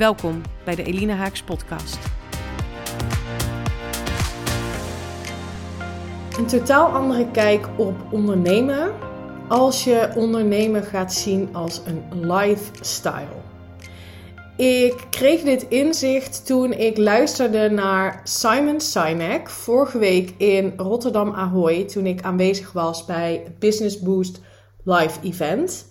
Welkom bij de Elina Haaks podcast. Een totaal andere kijk op ondernemen als je ondernemen gaat zien als een lifestyle. Ik kreeg dit inzicht toen ik luisterde naar Simon Sinek vorige week in Rotterdam Ahoy toen ik aanwezig was bij Business Boost Live Event.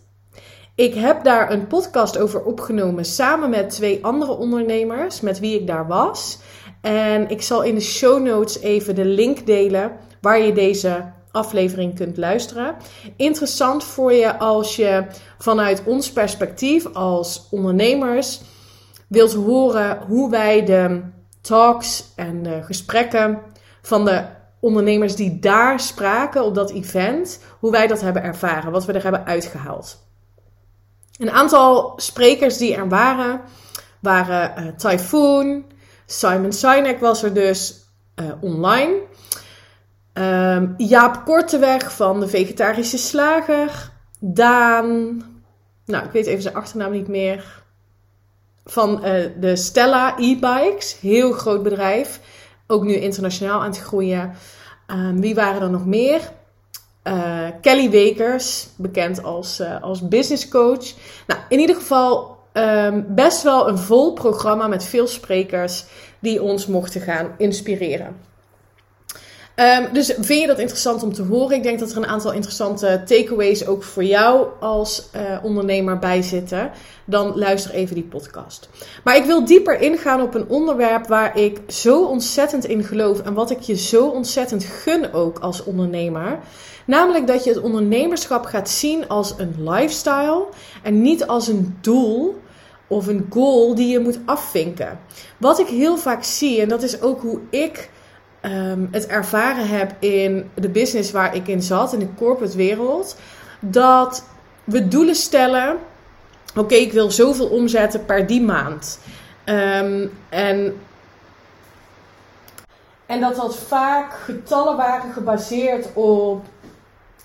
Ik heb daar een podcast over opgenomen samen met twee andere ondernemers met wie ik daar was. En ik zal in de show notes even de link delen waar je deze aflevering kunt luisteren. Interessant voor je als je vanuit ons perspectief als ondernemers wilt horen hoe wij de talks en de gesprekken van de ondernemers die daar spraken op dat event, hoe wij dat hebben ervaren, wat we er hebben uitgehaald. Een aantal sprekers die er waren, waren uh, Typhoon, Simon Sinek was er dus uh, online. Um, Jaap Korteweg van de Vegetarische Slager. Daan, nou ik weet even zijn achternaam niet meer. Van uh, de Stella e-bikes, heel groot bedrijf. Ook nu internationaal aan het groeien. Um, wie waren er nog meer? Uh, Kelly Wekers, bekend als, uh, als business coach. Nou, in ieder geval um, best wel een vol programma met veel sprekers die ons mochten gaan inspireren. Um, dus vind je dat interessant om te horen? Ik denk dat er een aantal interessante takeaways ook voor jou als uh, ondernemer bij zitten. Dan luister even die podcast. Maar ik wil dieper ingaan op een onderwerp waar ik zo ontzettend in geloof en wat ik je zo ontzettend gun ook als ondernemer. Namelijk dat je het ondernemerschap gaat zien als een lifestyle en niet als een doel of een goal die je moet afvinken. Wat ik heel vaak zie, en dat is ook hoe ik um, het ervaren heb in de business waar ik in zat, in de corporate wereld, dat we doelen stellen. Oké, ik wil zoveel omzetten per die maand. Um, en, en dat dat vaak getallen waren gebaseerd op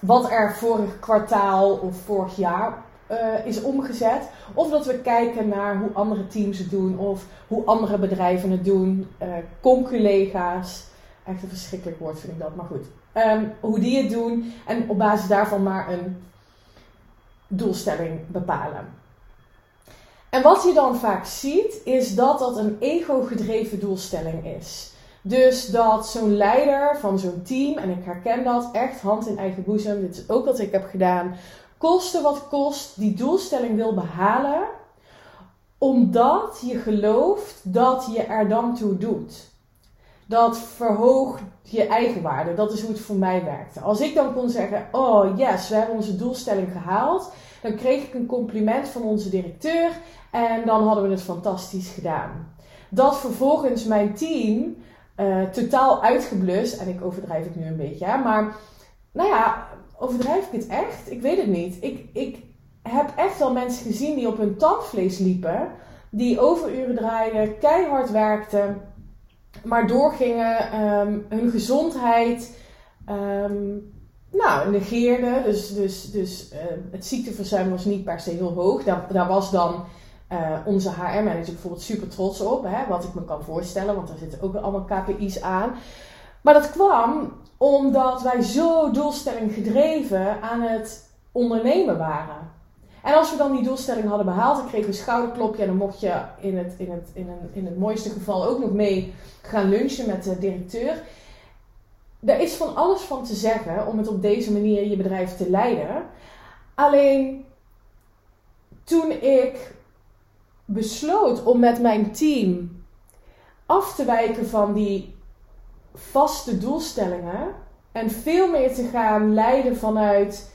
wat er vorig kwartaal of vorig jaar uh, is omgezet. Of dat we kijken naar hoe andere teams het doen of hoe andere bedrijven het doen, uh, conculega's. Echt een verschrikkelijk woord vind ik dat, maar goed. Um, hoe die het doen en op basis daarvan maar een doelstelling bepalen. En wat je dan vaak ziet, is dat dat een ego-gedreven doelstelling is. Dus dat zo'n leider van zo'n team, en ik herken dat echt hand in eigen boezem, dit is ook wat ik heb gedaan, koste wat kost, die doelstelling wil behalen, omdat je gelooft dat je er dan toe doet dat verhoogt je eigenwaarde. Dat is hoe het voor mij werkte. Als ik dan kon zeggen: Oh yes, we hebben onze doelstelling gehaald. Dan kreeg ik een compliment van onze directeur. En dan hadden we het fantastisch gedaan. Dat vervolgens mijn team uh, totaal uitgeblust. En ik overdrijf het nu een beetje. Hè, maar nou ja, overdrijf ik het echt? Ik weet het niet. Ik, ik heb echt wel mensen gezien die op hun tandvlees liepen. Die overuren draaiden, keihard werkten maar doorgingen, um, hun gezondheid um, nou, negeerden. Dus, dus, dus uh, het ziekteverzuim was niet per se heel hoog. Daar, daar was dan uh, onze HR-manager bijvoorbeeld super trots op. Hè, wat ik me kan voorstellen, want daar zitten ook allemaal KPI's aan. Maar dat kwam omdat wij zo doelstelling gedreven aan het ondernemen waren. En als we dan die doelstelling hadden behaald, dan kregen we een schouderklopje. En dan mocht je in het, in, het, in, een, in het mooiste geval ook nog mee gaan lunchen met de directeur. Er is van alles van te zeggen om het op deze manier je bedrijf te leiden. Alleen toen ik besloot om met mijn team af te wijken van die vaste doelstellingen en veel meer te gaan leiden vanuit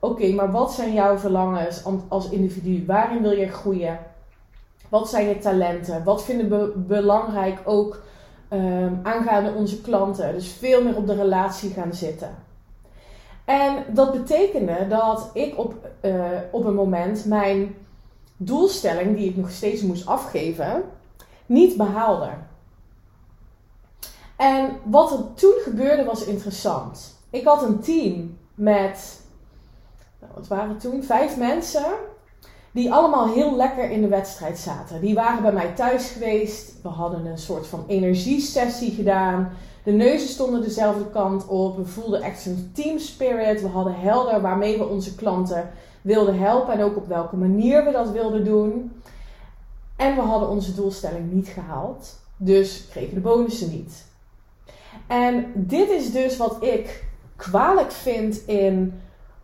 Oké, maar wat zijn jouw verlangens als individu? Waarin wil je groeien? Wat zijn je talenten? Wat vinden we belangrijk ook um, aangaande onze klanten? Dus veel meer op de relatie gaan zitten. En dat betekende dat ik op, uh, op een moment mijn doelstelling, die ik nog steeds moest afgeven, niet behaalde. En wat er toen gebeurde was interessant. Ik had een team met, nou, wat waren het toen, vijf mensen, die allemaal heel lekker in de wedstrijd zaten. Die waren bij mij thuis geweest. We hadden een soort van energiesessie gedaan. De neuzen stonden dezelfde kant op. We voelden echt een team spirit. We hadden helder waarmee we onze klanten wilden helpen en ook op welke manier we dat wilden doen. En we hadden onze doelstelling niet gehaald. Dus kregen de bonussen niet. En dit is dus wat ik kwalijk vind in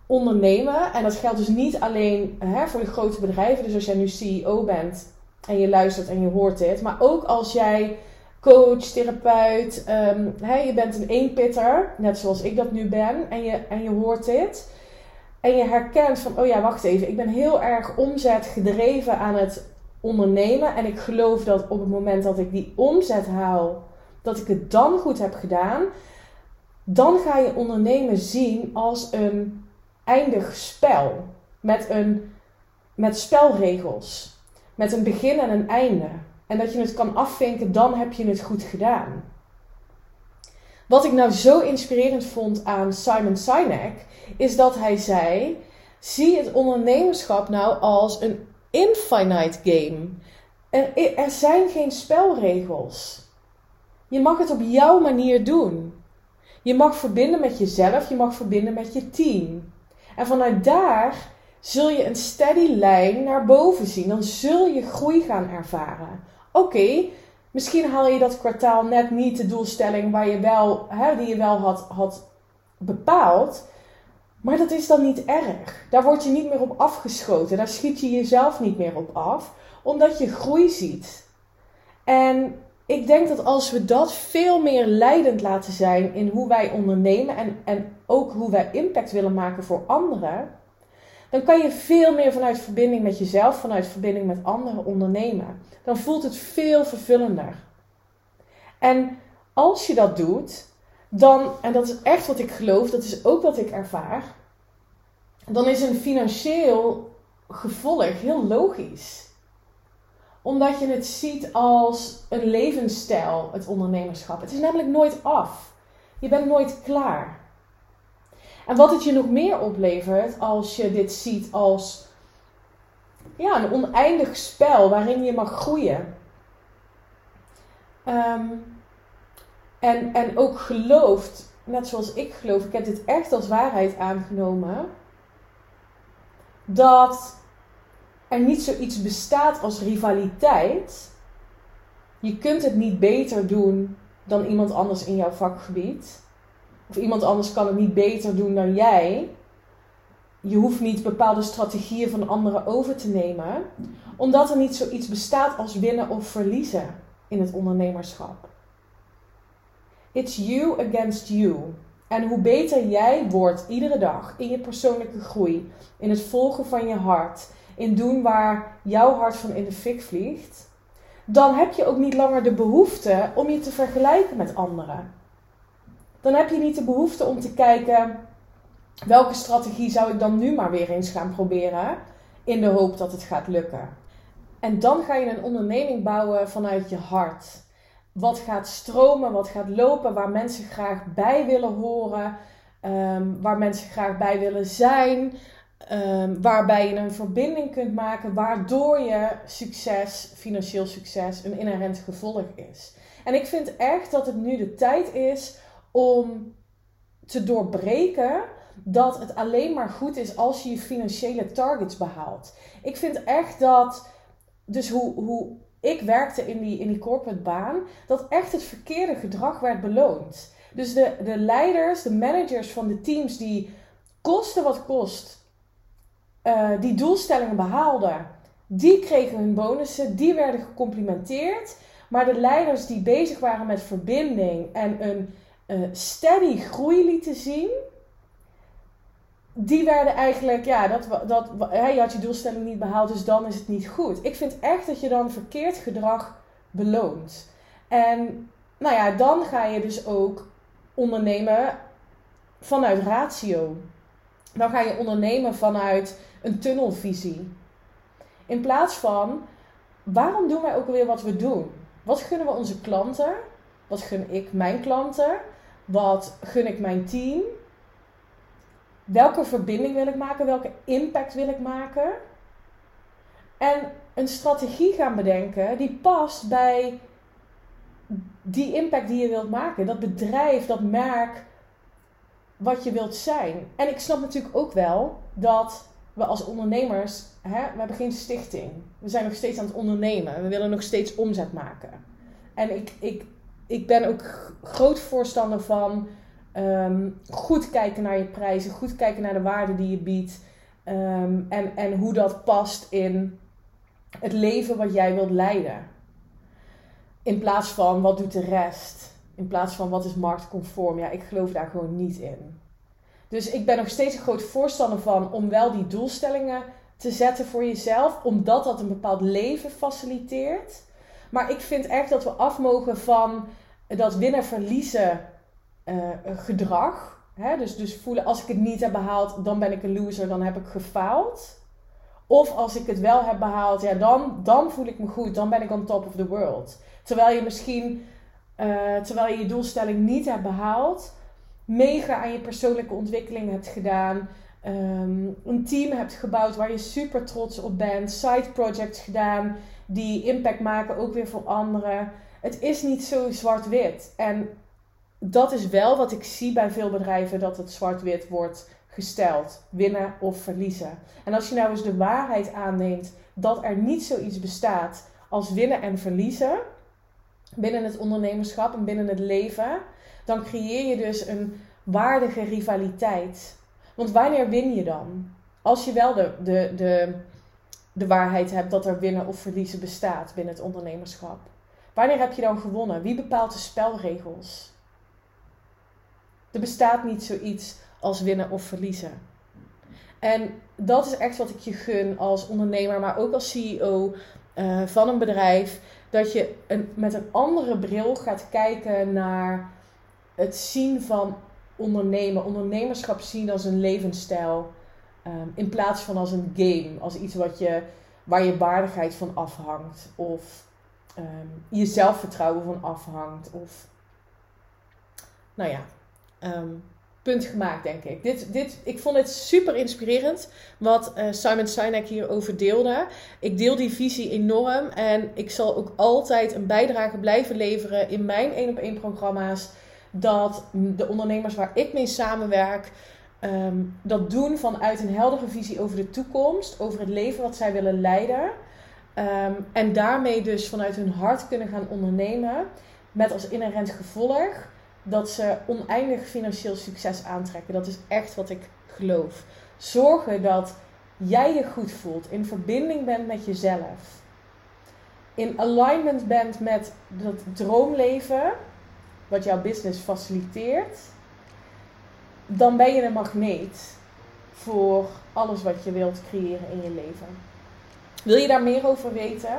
ondernemen. En dat geldt dus niet alleen hè, voor de grote bedrijven. Dus als jij nu CEO bent en je luistert en je hoort dit. Maar ook als jij coach, therapeut, hè, je bent een eenpitter. Net zoals ik dat nu ben. En je, en je hoort dit. En je herkent van, oh ja, wacht even. Ik ben heel erg omzet gedreven aan het ondernemen. En ik geloof dat op het moment dat ik die omzet haal, dat ik het dan goed heb gedaan. Dan ga je ondernemen zien als een eindig spel. Met, een, met spelregels. Met een begin en een einde. En dat je het kan afvinken, dan heb je het goed gedaan. Wat ik nou zo inspirerend vond aan Simon Sinek, is dat hij zei: zie het ondernemerschap nou als een infinite game. Er, er zijn geen spelregels. Je mag het op jouw manier doen. Je mag verbinden met jezelf, je mag verbinden met je team. En vanuit daar zul je een steady lijn naar boven zien. Dan zul je groei gaan ervaren. Oké, misschien haal je dat kwartaal net niet de doelstelling waar je wel, hè, die je wel had, had bepaald. Maar dat is dan niet erg. Daar word je niet meer op afgeschoten. Daar schiet je jezelf niet meer op af, omdat je groei ziet. En ik denk dat als we dat veel meer leidend laten zijn in hoe wij ondernemen en, en ook hoe wij impact willen maken voor anderen, dan kan je veel meer vanuit verbinding met jezelf, vanuit verbinding met anderen ondernemen. Dan voelt het veel vervullender. En als je dat doet, dan, en dat is echt wat ik geloof, dat is ook wat ik ervaar, dan is een financieel gevolg heel logisch omdat je het ziet als een levensstijl, het ondernemerschap. Het is namelijk nooit af. Je bent nooit klaar. En wat het je nog meer oplevert als je dit ziet als ja, een oneindig spel waarin je mag groeien. Ehm, en, en ook gelooft, net zoals ik geloof, ik heb dit echt als waarheid aangenomen, dat er niet zoiets bestaat als rivaliteit. Je kunt het niet beter doen dan iemand anders in jouw vakgebied. Of iemand anders kan het niet beter doen dan jij. Je hoeft niet bepaalde strategieën van anderen over te nemen, omdat er niet zoiets bestaat als winnen of verliezen in het ondernemerschap. It's you against you. En hoe beter jij wordt iedere dag in je persoonlijke groei, in het volgen van je hart, in doen waar jouw hart van in de fik vliegt, dan heb je ook niet langer de behoefte om je te vergelijken met anderen. Dan heb je niet de behoefte om te kijken welke strategie zou ik dan nu maar weer eens gaan proberen in de hoop dat het gaat lukken. En dan ga je een onderneming bouwen vanuit je hart. Wat gaat stromen, wat gaat lopen, waar mensen graag bij willen horen, ehm, waar mensen graag bij willen zijn, Um, waarbij je een verbinding kunt maken waardoor je succes, financieel succes, een inherent gevolg is. En ik vind echt dat het nu de tijd is om te doorbreken dat het alleen maar goed is als je je financiële targets behaalt. Ik vind echt dat, dus hoe, hoe ik werkte in die, in die corporate baan, dat echt het verkeerde gedrag werd beloond. Dus de, de leiders, de managers van de teams die kosten wat kost uh, die doelstellingen behaalden, die kregen hun bonussen, die werden gecomplimenteerd. Maar de leiders die bezig waren met verbinding en een uh, steady groei lieten zien, die werden eigenlijk, ja, dat, dat, je had je doelstelling niet behaald, dus dan is het niet goed. Ik vind echt dat je dan verkeerd gedrag beloont. En nou ja, dan ga je dus ook ondernemen vanuit ratio. Dan ga je ondernemen vanuit een tunnelvisie. In plaats van, waarom doen wij ook alweer wat we doen? Wat gunnen we onze klanten? Wat gun ik mijn klanten? Wat gun ik mijn team? Welke verbinding wil ik maken? Welke impact wil ik maken? En een strategie gaan bedenken die past bij die impact die je wilt maken. Dat bedrijf, dat merk wat je wilt zijn. En ik snap natuurlijk ook wel dat we als ondernemers, hè, we hebben geen stichting. We zijn nog steeds aan het ondernemen. We willen nog steeds omzet maken. En ik, ik, ik ben ook groot voorstander van ehm, goed kijken naar je prijzen, goed kijken naar de waarde die je biedt. Ehm, en, en hoe dat past in het leven wat jij wilt leiden. In plaats van wat doet de rest? In plaats van wat is marktconform? Ja, ik geloof daar gewoon niet in. Dus ik ben nog steeds een groot voorstander van om wel die doelstellingen te zetten voor jezelf, omdat dat een bepaald leven faciliteert. Maar ik vind echt dat we af mogen van dat winnen-verliezen uh, gedrag. Hè? Dus, dus voelen als ik het niet heb behaald, dan ben ik een loser, dan heb ik gefaald. Of als ik het wel heb behaald, ja, dan, dan voel ik me goed, dan ben ik on top of the world. Terwijl je misschien, uh, terwijl je je doelstelling niet hebt behaald, mega aan je persoonlijke ontwikkeling hebt gedaan. Um, een team hebt gebouwd waar je super trots op bent. Side projects gedaan die impact maken ook weer voor anderen. Het is niet zo zwart-wit. En dat is wel wat ik zie bij veel bedrijven: dat het zwart-wit wordt gesteld. Winnen of verliezen. En als je nou eens de waarheid aanneemt dat er niet zoiets bestaat als winnen en verliezen binnen het ondernemerschap en binnen het leven, dan creëer je dus een waardige rivaliteit. Want wanneer win je dan? Als je wel de, de, de, de waarheid hebt dat er winnen of verliezen bestaat binnen het ondernemerschap. Wanneer heb je dan gewonnen? Wie bepaalt de spelregels? Er bestaat niet zoiets als winnen of verliezen. En dat is echt wat ik je gun als ondernemer, maar ook als CEO eh, van een bedrijf. Dat je een, met een andere bril gaat kijken naar het zien van ondernemen. Ondernemerschap zien als een levensstijl. Um, in plaats van als een game. Als iets wat je, waar je waardigheid van afhangt. Of um, je zelfvertrouwen van afhangt. Of nou ja, um, punt gemaakt, denk ik. Dit, dit, ik vond het super inspirerend wat uh, Simon Sinek hierover deelde. Ik deel die visie enorm en ik zal ook altijd een bijdrage blijven leveren in mijn één op één programma's. Dat de ondernemers waar ik mee samenwerk, ehm, dat doen vanuit een heldere visie over de toekomst, over het leven wat zij willen leiden. Ehm, en daarmee dus vanuit hun hart kunnen gaan ondernemen. Met als inherent gevolg dat ze oneindig financieel succes aantrekken. Dat is echt wat ik geloof. Zorgen dat jij je goed voelt, in verbinding bent met jezelf, in alignment bent met dat droomleven wat jouw business faciliteert, dan ben je een magneet voor alles wat je wilt creëren in je leven. Wil je daar meer over weten?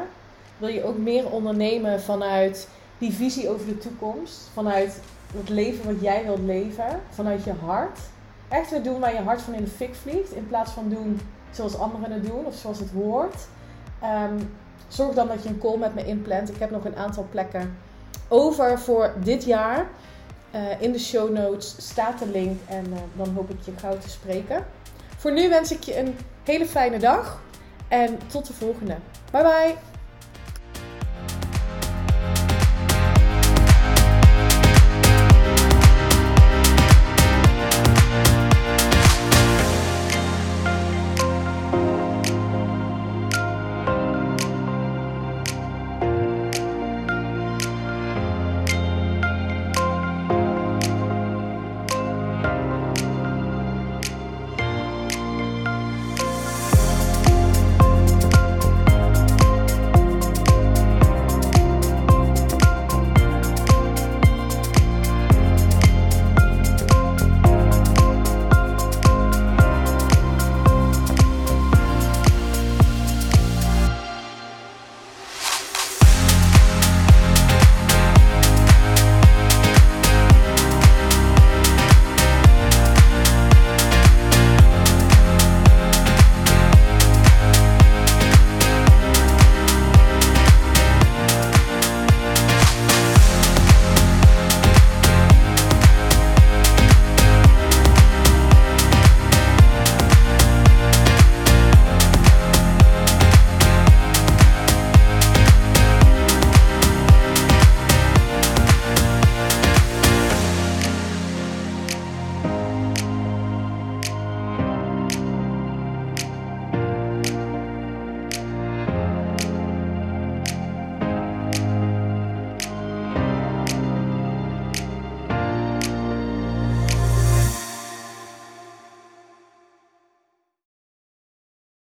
Wil je ook meer ondernemen vanuit die visie over de toekomst, vanuit het leven wat jij wilt leven vanuit je hart. Echt weer doen waar je hart van in de fik vliegt. In plaats van doen zoals anderen het doen of zoals het hoort. Ehm, zorg dan dat je een call met me inplant. Ik heb nog een aantal plekken over voor dit jaar. Uh, in de show notes staat de link en uh, dan hoop ik je gauw te spreken. Voor nu wens ik je een hele fijne dag en tot de volgende. Bye bye!